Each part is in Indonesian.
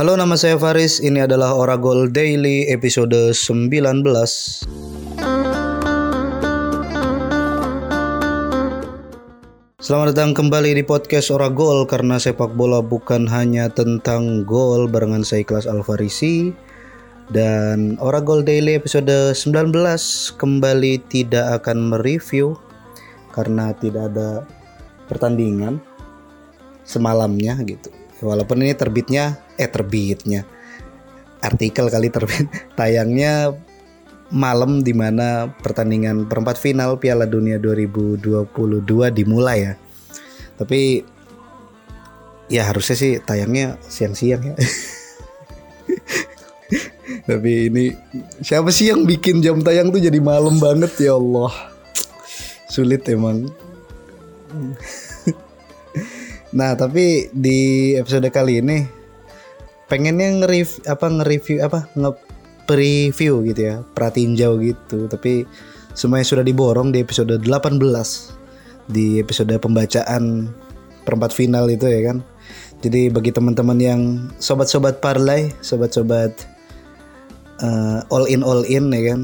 Halo nama saya Faris, ini adalah Oragol Daily episode 19 Selamat datang kembali di podcast Oragol karena sepak bola bukan hanya tentang gol barengan saya kelas Alfarisi. Dan Oragol Daily episode 19 kembali tidak akan mereview karena tidak ada pertandingan semalamnya gitu walaupun ini terbitnya eh terbitnya artikel kali terbit tayangnya malam di mana pertandingan perempat final Piala Dunia 2022 dimulai ya. Tapi ya harusnya sih tayangnya siang-siang ya. Tapi ini siapa sih yang bikin jam tayang tuh jadi malam banget ya Allah. Sulit emang. Nah tapi di episode kali ini pengennya nge-review apa nge-review apa nge-preview gitu ya perhatiin jauh gitu. Tapi semuanya sudah diborong di episode 18 di episode pembacaan perempat final itu ya kan. Jadi bagi teman-teman yang sobat-sobat parlay sobat-sobat uh, all in all in ya kan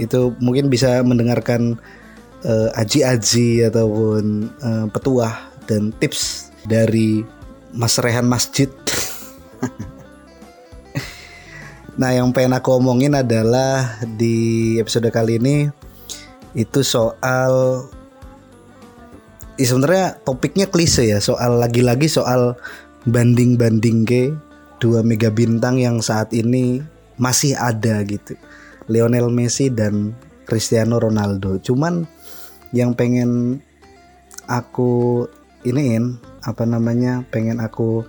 itu mungkin bisa mendengarkan uh, aji-aji ataupun uh, petuah dan tips dari Mas Rehan Masjid. nah, yang pengen aku omongin adalah di episode kali ini itu soal ya sebenarnya topiknya klise ya, soal lagi-lagi soal banding-banding ke dua mega bintang yang saat ini masih ada gitu. Lionel Messi dan Cristiano Ronaldo. Cuman yang pengen aku iniin apa namanya pengen aku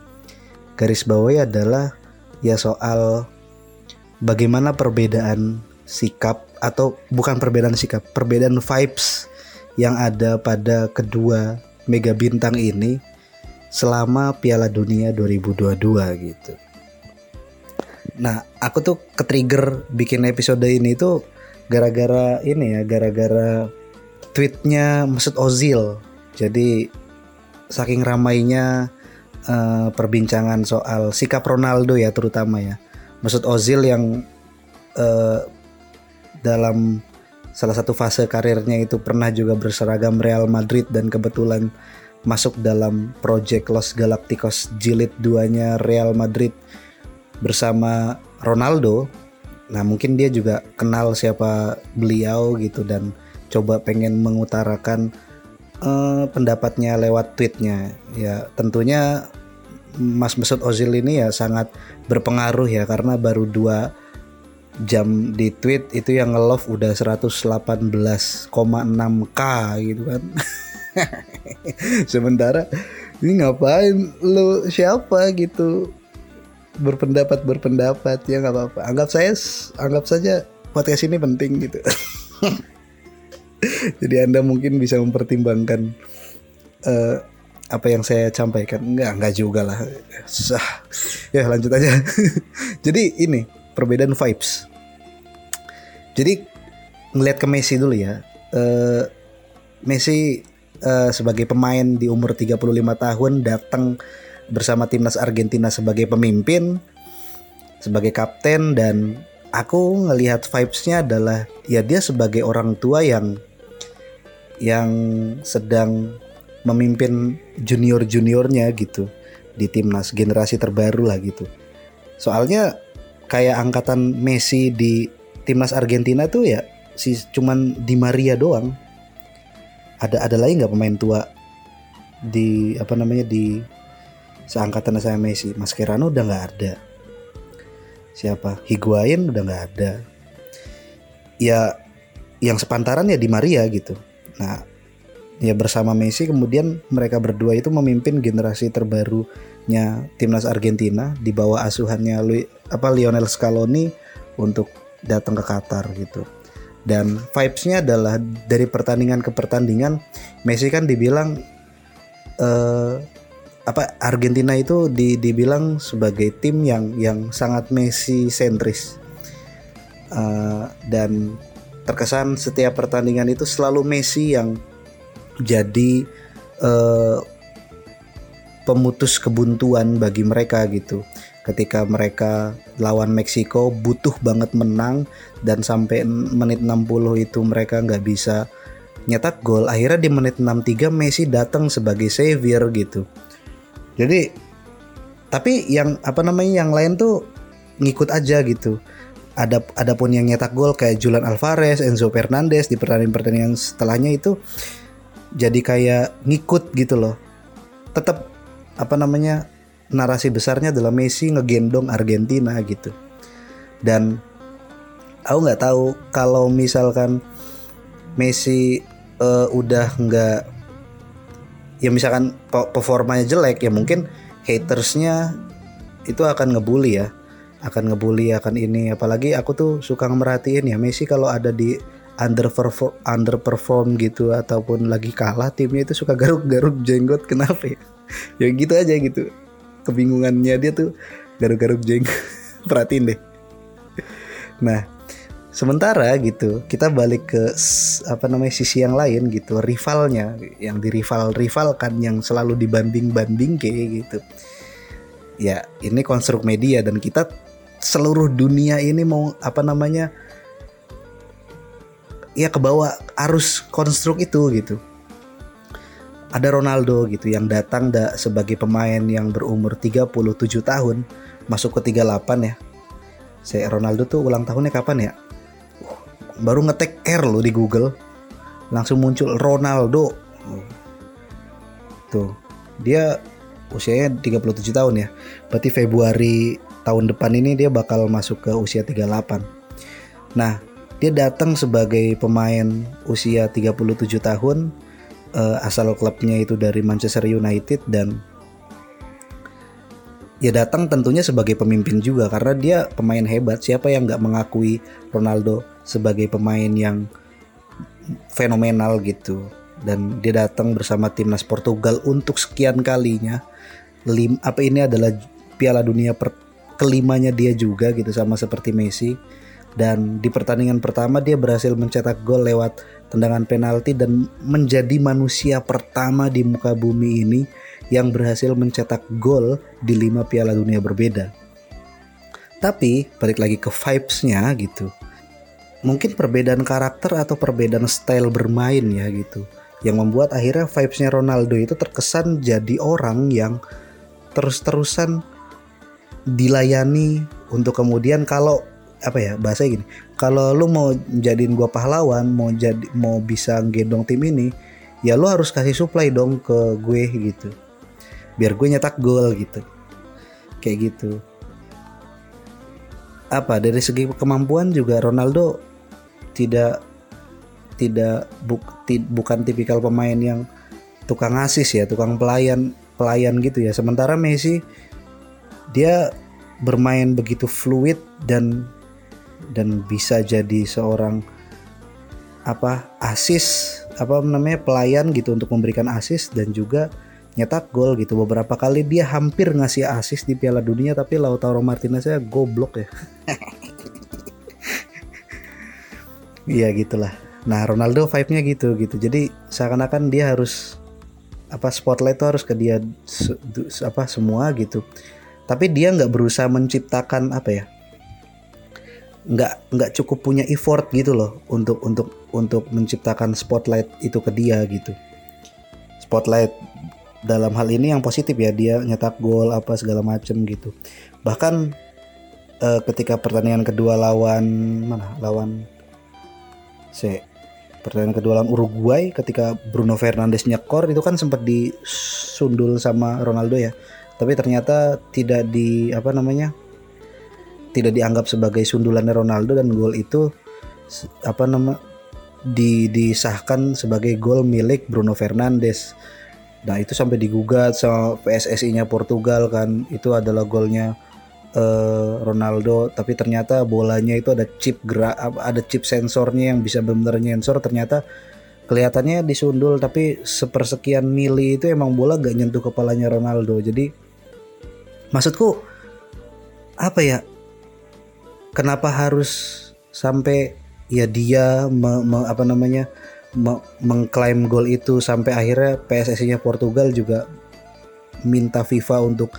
garis bawahi adalah ya soal bagaimana perbedaan sikap atau bukan perbedaan sikap, perbedaan vibes yang ada pada kedua mega bintang ini selama Piala Dunia 2022 gitu. Nah, aku tuh ke-trigger bikin episode ini tuh gara-gara ini ya, gara-gara tweetnya Mesut Ozil. Jadi saking ramainya uh, perbincangan soal sikap Ronaldo ya terutama ya. Maksud Ozil yang uh, dalam salah satu fase karirnya itu pernah juga berseragam Real Madrid dan kebetulan masuk dalam project Los Galacticos jilid 2-nya Real Madrid bersama Ronaldo. Nah, mungkin dia juga kenal siapa beliau gitu dan coba pengen mengutarakan uh, pendapatnya lewat tweetnya. Ya tentunya Mas Mesut Ozil ini ya sangat berpengaruh ya karena baru dua jam di tweet itu yang nge-love udah 118,6k gitu kan. Sementara ini ngapain? Lu siapa? gitu. Berpendapat berpendapat ya nggak apa-apa. Anggap saya anggap saja podcast ini penting gitu Jadi Anda mungkin bisa mempertimbangkan uh, apa yang saya sampaikan. Enggak, enggak juga lah. Susah. Ya, lanjut aja. Jadi ini perbedaan vibes. Jadi ngelihat ke Messi dulu ya. Uh, Messi uh, sebagai pemain di umur 35 tahun datang bersama timnas Argentina sebagai pemimpin, sebagai kapten dan aku ngelihat vibesnya adalah ya dia sebagai orang tua yang yang sedang memimpin junior-juniornya gitu di timnas generasi terbaru lah gitu. Soalnya kayak angkatan Messi di timnas Argentina tuh ya si cuman di Maria doang. Ada ada lagi nggak pemain tua di apa namanya di seangkatan saya Messi? Mascherano udah nggak ada. Siapa? Higuain udah nggak ada. Ya yang sepantaran ya di Maria gitu Nah, ya bersama Messi kemudian mereka berdua itu memimpin generasi terbarunya timnas Argentina di bawah asuhannya Lu, apa Lionel Scaloni untuk datang ke Qatar gitu. Dan vibesnya adalah dari pertandingan ke pertandingan Messi kan dibilang uh, apa Argentina itu di, dibilang sebagai tim yang yang sangat Messi sentris uh, dan terkesan setiap pertandingan itu selalu Messi yang jadi uh, pemutus kebuntuan bagi mereka gitu. ketika mereka lawan Meksiko butuh banget menang dan sampai menit 60 itu mereka nggak bisa nyetak gol. Akhirnya di menit 63 Messi datang sebagai savior gitu. Jadi tapi yang apa namanya yang lain tuh ngikut aja gitu ada ada pun yang nyetak gol kayak Julian Alvarez, Enzo Fernandez di pertandingan-pertandingan setelahnya itu jadi kayak ngikut gitu loh. Tetap apa namanya narasi besarnya adalah Messi ngegendong Argentina gitu. Dan aku nggak tahu kalau misalkan Messi uh, udah nggak ya misalkan performanya jelek ya mungkin hatersnya itu akan ngebully ya akan ngebully akan ini. Apalagi aku tuh suka merhatiin ya Messi kalau ada di underperform underperform gitu ataupun lagi kalah timnya itu suka garuk-garuk jenggot. Kenapa ya? Ya gitu aja gitu. Kebingungannya dia tuh garuk-garuk jenggot. Perhatiin deh. Nah Sementara gitu, kita balik ke apa namanya sisi yang lain gitu, rivalnya. Yang di rival-rivalkan yang selalu dibanding-banding kayak gitu. Ya, ini konstruk media dan kita seluruh dunia ini mau apa namanya ya ke bawah arus konstruk itu gitu. Ada Ronaldo gitu yang datang da sebagai pemain yang berumur 37 tahun, masuk ke 38 ya. Saya Ronaldo tuh ulang tahunnya kapan ya? baru ngetek R lo di Google langsung muncul Ronaldo tuh dia usianya 37 tahun ya berarti Februari tahun depan ini dia bakal masuk ke usia 38 nah dia datang sebagai pemain usia 37 tahun uh, asal klubnya itu dari Manchester United dan ya datang tentunya sebagai pemimpin juga karena dia pemain hebat. Siapa yang nggak mengakui Ronaldo sebagai pemain yang fenomenal gitu? Dan dia datang bersama timnas Portugal untuk sekian kalinya. Lim apa ini adalah Piala Dunia per, kelimanya dia juga gitu sama seperti Messi dan di pertandingan pertama dia berhasil mencetak gol lewat tendangan penalti dan menjadi manusia pertama di muka bumi ini yang berhasil mencetak gol di lima Piala Dunia berbeda. Tapi balik lagi ke vibesnya gitu mungkin perbedaan karakter atau perbedaan style bermain ya gitu yang membuat akhirnya vibesnya Ronaldo itu terkesan jadi orang yang terus-terusan dilayani untuk kemudian kalau apa ya bahasa gini kalau lu mau jadiin gua pahlawan mau jadi mau bisa gendong tim ini ya lu harus kasih supply dong ke gue gitu. Biar gue nyetak gol gitu. Kayak gitu. Apa dari segi kemampuan juga Ronaldo tidak tidak buk, ti, bukan tipikal pemain yang tukang asis ya, tukang pelayan pelayan gitu ya. Sementara Messi dia bermain begitu fluid dan dan bisa jadi seorang apa asis apa namanya pelayan gitu untuk memberikan asis dan juga nyetak gol gitu beberapa kali dia hampir ngasih asis di Piala Dunia tapi Lautaro Martinez ya goblok ya Iya gitulah. Nah Ronaldo vibe-nya gitu gitu. Jadi seakan-akan dia harus apa spotlight itu harus ke dia apa semua gitu. Tapi dia nggak berusaha menciptakan apa ya? Nggak nggak cukup punya effort gitu loh untuk untuk untuk menciptakan spotlight itu ke dia gitu. Spotlight dalam hal ini yang positif ya dia nyetak gol apa segala macem gitu. Bahkan eh, ketika pertandingan kedua lawan mana lawan Se pertandingan kedua lawan Uruguay ketika Bruno Fernandes nyekor itu kan sempat disundul sama Ronaldo ya. Tapi ternyata tidak di apa namanya? tidak dianggap sebagai sundulan Ronaldo dan gol itu apa nama di disahkan sebagai gol milik Bruno Fernandes. Nah, itu sampai digugat sama PSSI-nya Portugal kan. Itu adalah golnya uh, Ronaldo tapi ternyata bolanya itu ada chip gerak ada chip sensornya yang bisa benar-benar nyensor ternyata kelihatannya disundul tapi sepersekian mili itu emang bola gak nyentuh kepalanya Ronaldo. Jadi maksudku apa ya? Kenapa harus sampai ya dia me, me, apa namanya me, mengklaim gol itu sampai akhirnya PSSI-nya Portugal juga minta FIFA untuk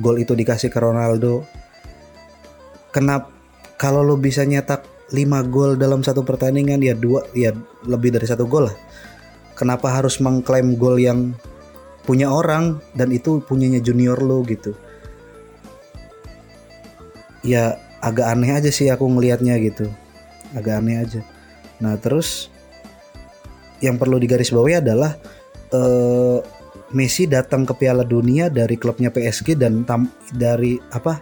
gol itu dikasih ke Ronaldo? Kenapa kalau lo bisa nyetak 5 gol dalam satu pertandingan ya dua ya lebih dari satu gol lah. Kenapa harus mengklaim gol yang punya orang dan itu punyanya junior lo gitu? Ya agak aneh aja sih aku ngelihatnya gitu. Agak aneh aja. Nah terus yang perlu digarisbawahi adalah uh, Messi datang ke Piala Dunia dari klubnya PSG dan tam, dari apa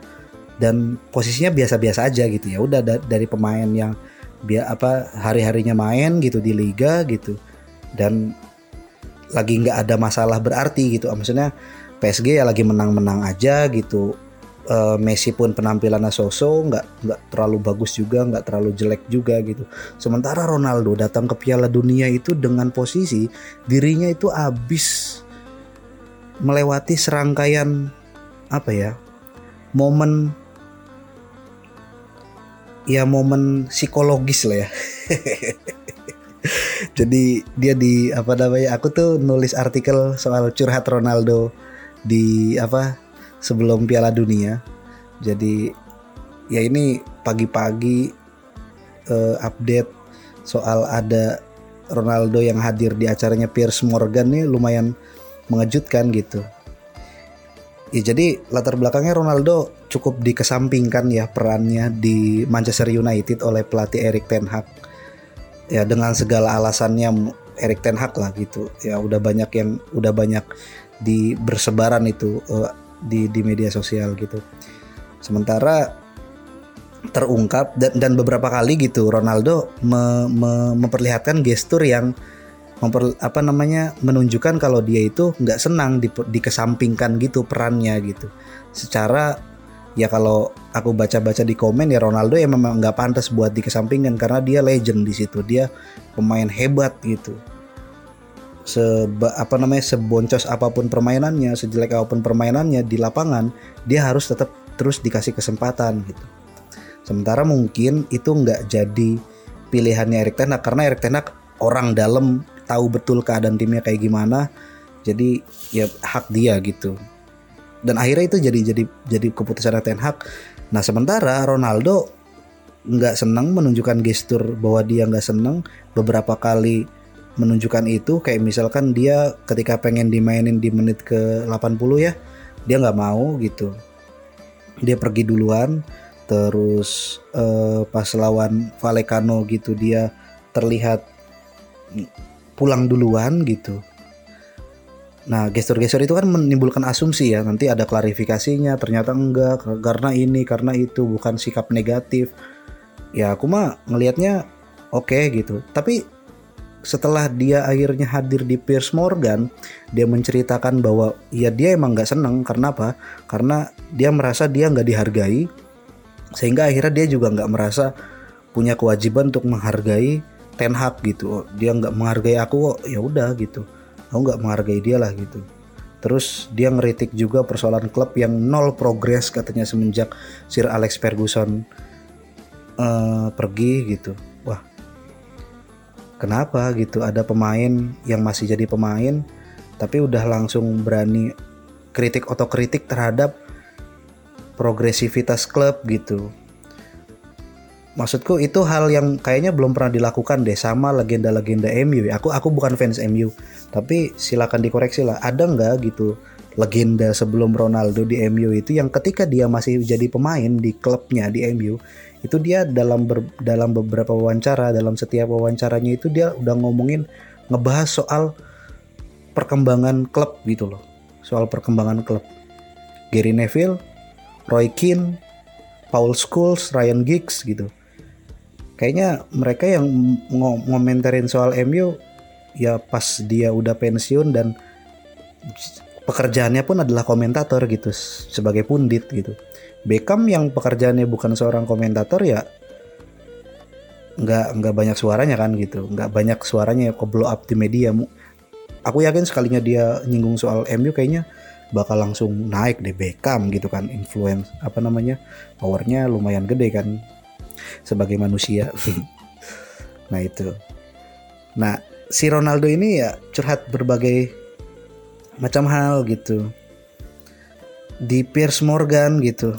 dan posisinya biasa-biasa aja gitu ya. Udah da, dari pemain yang biar apa hari-harinya main gitu di liga gitu dan lagi nggak ada masalah berarti gitu. Maksudnya PSG ya lagi menang-menang aja gitu. Uh, Messi pun penampilannya so-so nggak nggak terlalu bagus juga nggak terlalu jelek juga gitu. Sementara Ronaldo datang ke Piala Dunia itu dengan posisi dirinya itu habis melewati serangkaian apa ya momen ya momen psikologis lah ya jadi dia di apa namanya aku tuh nulis artikel soal curhat Ronaldo di apa sebelum Piala Dunia. Jadi ya ini pagi-pagi uh, update soal ada Ronaldo yang hadir di acaranya Piers Morgan nih lumayan mengejutkan gitu. Ya jadi latar belakangnya Ronaldo cukup dikesampingkan ya perannya di Manchester United oleh pelatih Erik ten Hag. Ya dengan segala alasannya Erik ten Hag lah gitu. Ya udah banyak yang udah banyak di bersebaran itu uh, di di media sosial gitu. Sementara terungkap dan, dan beberapa kali gitu Ronaldo me, me, memperlihatkan gestur yang memper, apa namanya menunjukkan kalau dia itu nggak senang di, dikesampingkan gitu perannya gitu. Secara ya kalau aku baca-baca di komen ya Ronaldo ya memang nggak pantas buat dikesampingkan karena dia legend di situ dia pemain hebat gitu seba, apa namanya seboncos apa pun permainannya, sejelek apa pun permainannya di lapangan, dia harus tetap terus dikasih kesempatan gitu. Sementara mungkin itu nggak jadi pilihannya Erik Ten karena Erik Ten orang dalam tahu betul keadaan timnya kayak gimana. Jadi ya hak dia gitu. Dan akhirnya itu jadi jadi jadi keputusan Ten Hag. Nah sementara Ronaldo nggak senang menunjukkan gestur bahwa dia nggak senang beberapa kali menunjukkan itu kayak misalkan dia ketika pengen dimainin di menit ke 80 ya dia nggak mau gitu dia pergi duluan terus uh, pas lawan Vallecano gitu dia terlihat pulang duluan gitu Nah, gestur-gestur itu kan menimbulkan asumsi ya. Nanti ada klarifikasinya, ternyata enggak karena ini, karena itu, bukan sikap negatif. Ya, aku mah ngelihatnya oke okay, gitu. Tapi setelah dia akhirnya hadir di Piers Morgan, dia menceritakan bahwa ya dia emang nggak seneng karena apa? Karena dia merasa dia nggak dihargai, sehingga akhirnya dia juga nggak merasa punya kewajiban untuk menghargai Ten Hag gitu. Dia nggak menghargai aku kok, ya udah gitu. Aku nggak menghargai dia lah gitu. Terus dia ngeritik juga persoalan klub yang nol progres katanya semenjak Sir Alex Ferguson uh, pergi gitu kenapa gitu ada pemain yang masih jadi pemain tapi udah langsung berani kritik otokritik terhadap progresivitas klub gitu maksudku itu hal yang kayaknya belum pernah dilakukan deh sama legenda-legenda MU ya. Aku aku bukan fans MU, tapi silakan dikoreksi lah. Ada nggak gitu legenda sebelum Ronaldo di MU itu yang ketika dia masih jadi pemain di klubnya di MU itu dia dalam ber, dalam beberapa wawancara dalam setiap wawancaranya itu dia udah ngomongin ngebahas soal perkembangan klub gitu loh soal perkembangan klub Gary Neville Roy Keane Paul Scholes Ryan Giggs gitu kayaknya mereka yang ngomentarin soal MU ya pas dia udah pensiun dan pekerjaannya pun adalah komentator gitu sebagai pundit gitu. Beckham yang pekerjaannya bukan seorang komentator ya nggak nggak banyak suaranya kan gitu nggak banyak suaranya ke blow up di media. Aku yakin sekalinya dia nyinggung soal MU kayaknya bakal langsung naik deh Beckham gitu kan influence apa namanya powernya lumayan gede kan sebagai manusia nah itu nah si Ronaldo ini ya curhat berbagai macam hal gitu di Piers Morgan gitu.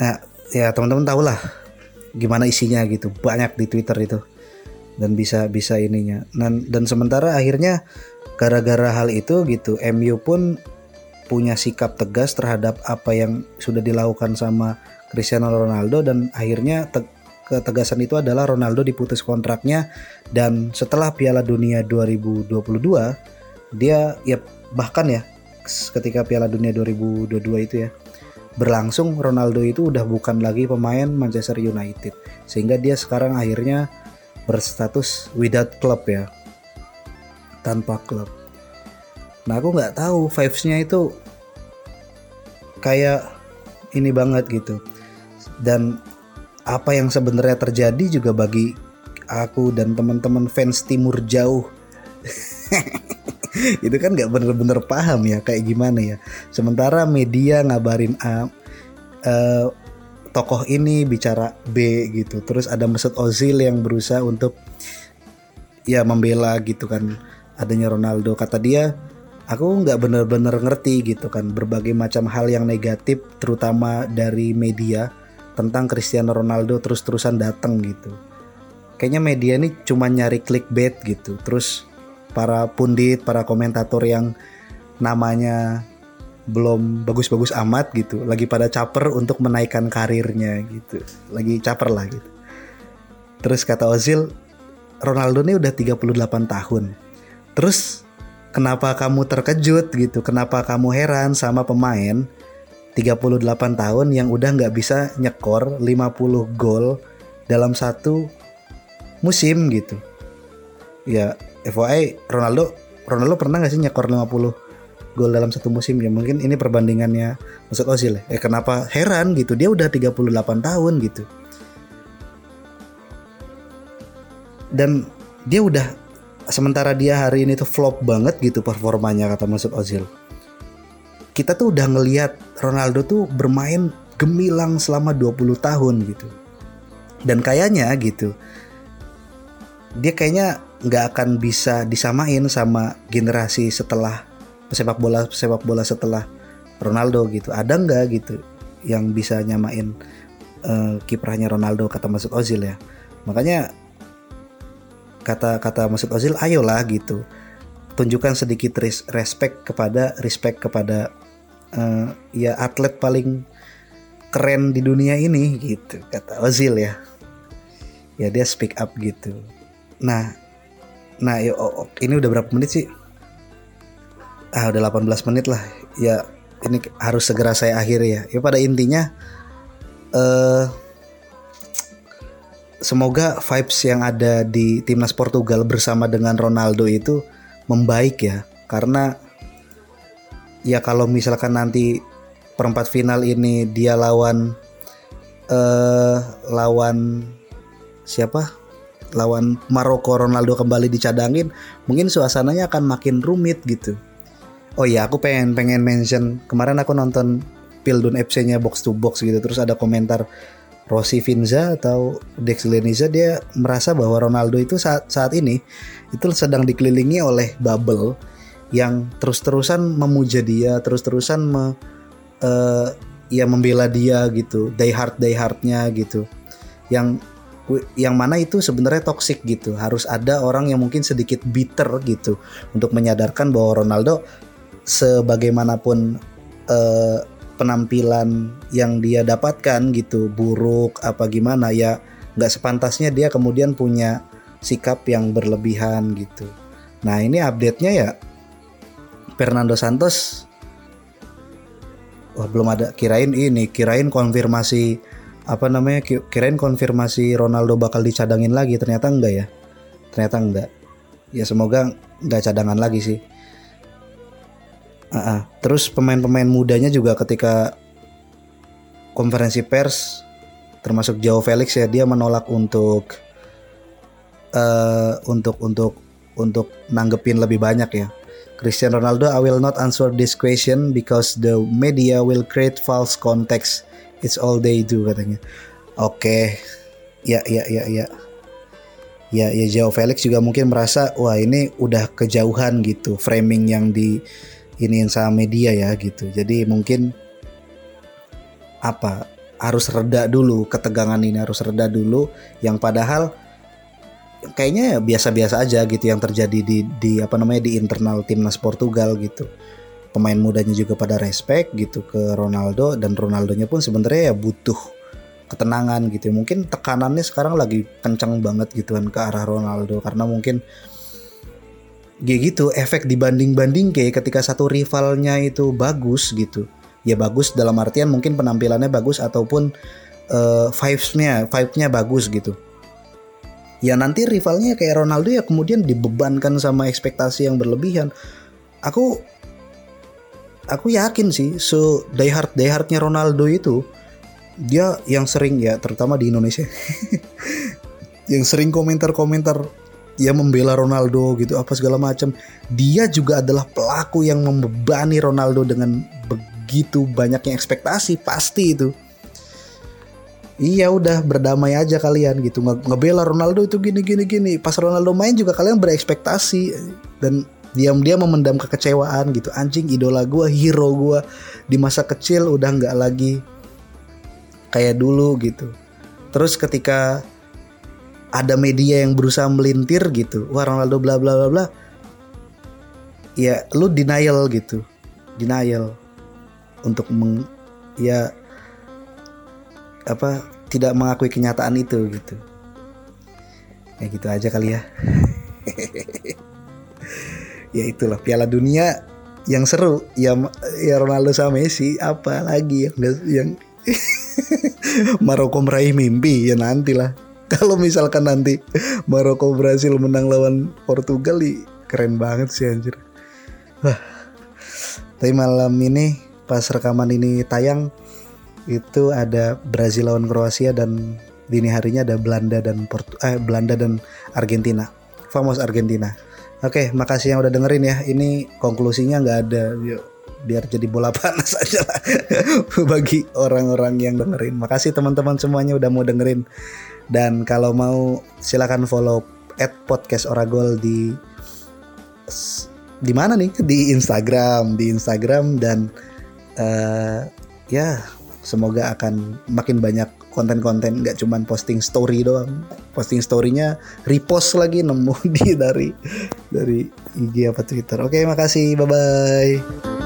Nah, ya teman-teman tahu lah gimana isinya gitu. Banyak di Twitter itu. Dan bisa bisa ininya. Dan dan sementara akhirnya gara-gara hal itu gitu, MU pun punya sikap tegas terhadap apa yang sudah dilakukan sama Cristiano Ronaldo dan akhirnya te ketegasan itu adalah Ronaldo diputus kontraknya dan setelah Piala Dunia 2022 dia ya bahkan ya ketika Piala Dunia 2022 itu ya berlangsung Ronaldo itu udah bukan lagi pemain Manchester United. Sehingga dia sekarang akhirnya berstatus without club ya tanpa klub nah aku nggak tahu vibesnya itu kayak ini banget gitu dan apa yang sebenarnya terjadi juga bagi aku dan teman-teman fans timur jauh. Itu kan nggak bener-bener paham ya kayak gimana ya. Sementara media ngabarin A uh, tokoh ini bicara B gitu. Terus ada Mesut Ozil yang berusaha untuk ya membela gitu kan adanya Ronaldo. Kata dia aku nggak bener-bener ngerti gitu kan berbagai macam hal yang negatif terutama dari media tentang Cristiano Ronaldo terus-terusan datang gitu. Kayaknya media ini cuma nyari clickbait gitu. Terus para pundit, para komentator yang namanya belum bagus-bagus amat gitu, lagi pada caper untuk menaikkan karirnya gitu. Lagi caper lah gitu. Terus kata Ozil, Ronaldo ini udah 38 tahun. Terus kenapa kamu terkejut gitu? Kenapa kamu heran sama pemain 38 tahun yang udah nggak bisa nyekor 50 gol dalam satu musim gitu. Ya FYI Ronaldo Ronaldo pernah nggak sih nyekor 50 gol dalam satu musim ya mungkin ini perbandingannya Mesut Ozil ya. Eh kenapa heran gitu dia udah 38 tahun gitu. Dan dia udah sementara dia hari ini tuh flop banget gitu performanya kata Mesut Ozil kita tuh udah ngelihat Ronaldo tuh bermain gemilang selama 20 tahun gitu. Dan kayaknya gitu. Dia kayaknya nggak akan bisa disamain sama generasi setelah pesepak bola pesepak bola setelah Ronaldo gitu. Ada nggak gitu yang bisa nyamain uh, kiprahnya Ronaldo kata Masud Ozil ya. Makanya kata kata Masud Ozil ayolah gitu tunjukkan sedikit respect kepada respect kepada uh, ya atlet paling keren di dunia ini gitu kata Ozil ya. Ya dia speak up gitu. Nah nah ya, oh, oh, ini udah berapa menit sih? Ah udah 18 menit lah. Ya ini harus segera saya akhiri ya. Ya pada intinya uh, semoga vibes yang ada di timnas Portugal bersama dengan Ronaldo itu membaik ya. Karena ya kalau misalkan nanti perempat final ini dia lawan uh, lawan siapa? Lawan Maroko Ronaldo kembali dicadangin mungkin suasananya akan makin rumit gitu. Oh iya aku pengen pengen mention kemarin aku nonton Pildun FC-nya box to box gitu terus ada komentar Rossi Finza atau Dex Leniza dia merasa bahwa Ronaldo itu saat saat ini itu sedang dikelilingi oleh bubble yang terus-terusan memuja dia, terus-terusan me, uh, ya membela dia gitu, die hard die hardnya gitu, yang yang mana itu sebenarnya toxic gitu. Harus ada orang yang mungkin sedikit bitter gitu untuk menyadarkan bahwa Ronaldo sebagaimanapun uh, penampilan yang dia dapatkan gitu buruk apa gimana ya nggak sepantasnya dia kemudian punya sikap yang berlebihan gitu. Nah ini update-nya ya Fernando Santos. Wah belum ada. Kirain ini kirain konfirmasi apa namanya kirain konfirmasi Ronaldo bakal dicadangin lagi. Ternyata enggak ya? Ternyata enggak. Ya semoga enggak cadangan lagi sih. Uh -uh. terus pemain-pemain mudanya juga ketika konferensi pers termasuk Joao Felix ya dia menolak untuk uh, untuk untuk untuk nanggepin lebih banyak ya Cristiano Ronaldo, I will not answer this question because the media will create false context. It's all they do katanya. Oke, okay. ya ya ya ya. Ya ya Jao Felix juga mungkin merasa wah ini udah kejauhan gitu framing yang di ini sama media ya gitu. Jadi mungkin apa harus reda dulu ketegangan ini harus reda dulu yang padahal kayaknya biasa-biasa aja gitu yang terjadi di di apa namanya di internal timnas Portugal gitu. Pemain mudanya juga pada respect gitu ke Ronaldo dan Ronaldonya pun sebenarnya ya butuh ketenangan gitu. Mungkin tekanannya sekarang lagi kencang banget gitu kan ke arah Ronaldo karena mungkin kayak gitu efek dibanding-banding kayak ketika satu rivalnya itu bagus gitu. Ya bagus dalam artian mungkin penampilannya bagus ataupun uh, vibes-nya vibe-nya bagus gitu ya nanti rivalnya kayak Ronaldo ya kemudian dibebankan sama ekspektasi yang berlebihan. Aku aku yakin sih so diehard diehardnya Ronaldo itu dia yang sering ya terutama di Indonesia yang sering komentar-komentar ya membela Ronaldo gitu apa segala macam. Dia juga adalah pelaku yang membebani Ronaldo dengan begitu banyaknya ekspektasi pasti itu Iya udah berdamai aja kalian gitu. Nge ngebela Ronaldo itu gini gini gini. Pas Ronaldo main juga kalian berekspektasi. Dan diam-diam memendam kekecewaan gitu. Anjing idola gue hero gue di masa kecil udah nggak lagi kayak dulu gitu. Terus ketika ada media yang berusaha melintir gitu. Wah Ronaldo bla bla bla bla. Ya lu denial gitu. Denial. Untuk meng ya apa tidak mengakui kenyataan itu gitu. Ya gitu aja kali ya. Ya itulah Piala Dunia yang seru ya ya Ronaldo sama Messi apa lagi yang yang Maroko meraih mimpi ya nantilah. Kalau misalkan nanti Maroko berhasil menang lawan Portugal keren banget sih anjir. Tapi malam ini pas rekaman ini tayang itu ada Brazil lawan Kroasia dan dini harinya ada Belanda dan Portu eh, Belanda dan Argentina. Famos Argentina. Oke, makasih yang udah dengerin ya. Ini konklusinya nggak ada. Yuk, biar jadi bola panas aja lah bagi orang-orang yang dengerin. Makasih teman-teman semuanya udah mau dengerin. Dan kalau mau silakan follow at podcast Oragol di di mana nih? Di Instagram, di Instagram dan uh, ya semoga akan makin banyak konten-konten nggak cuman posting story doang. Posting storynya repost lagi nemu di dari dari IG apa Twitter. Oke makasih. Bye bye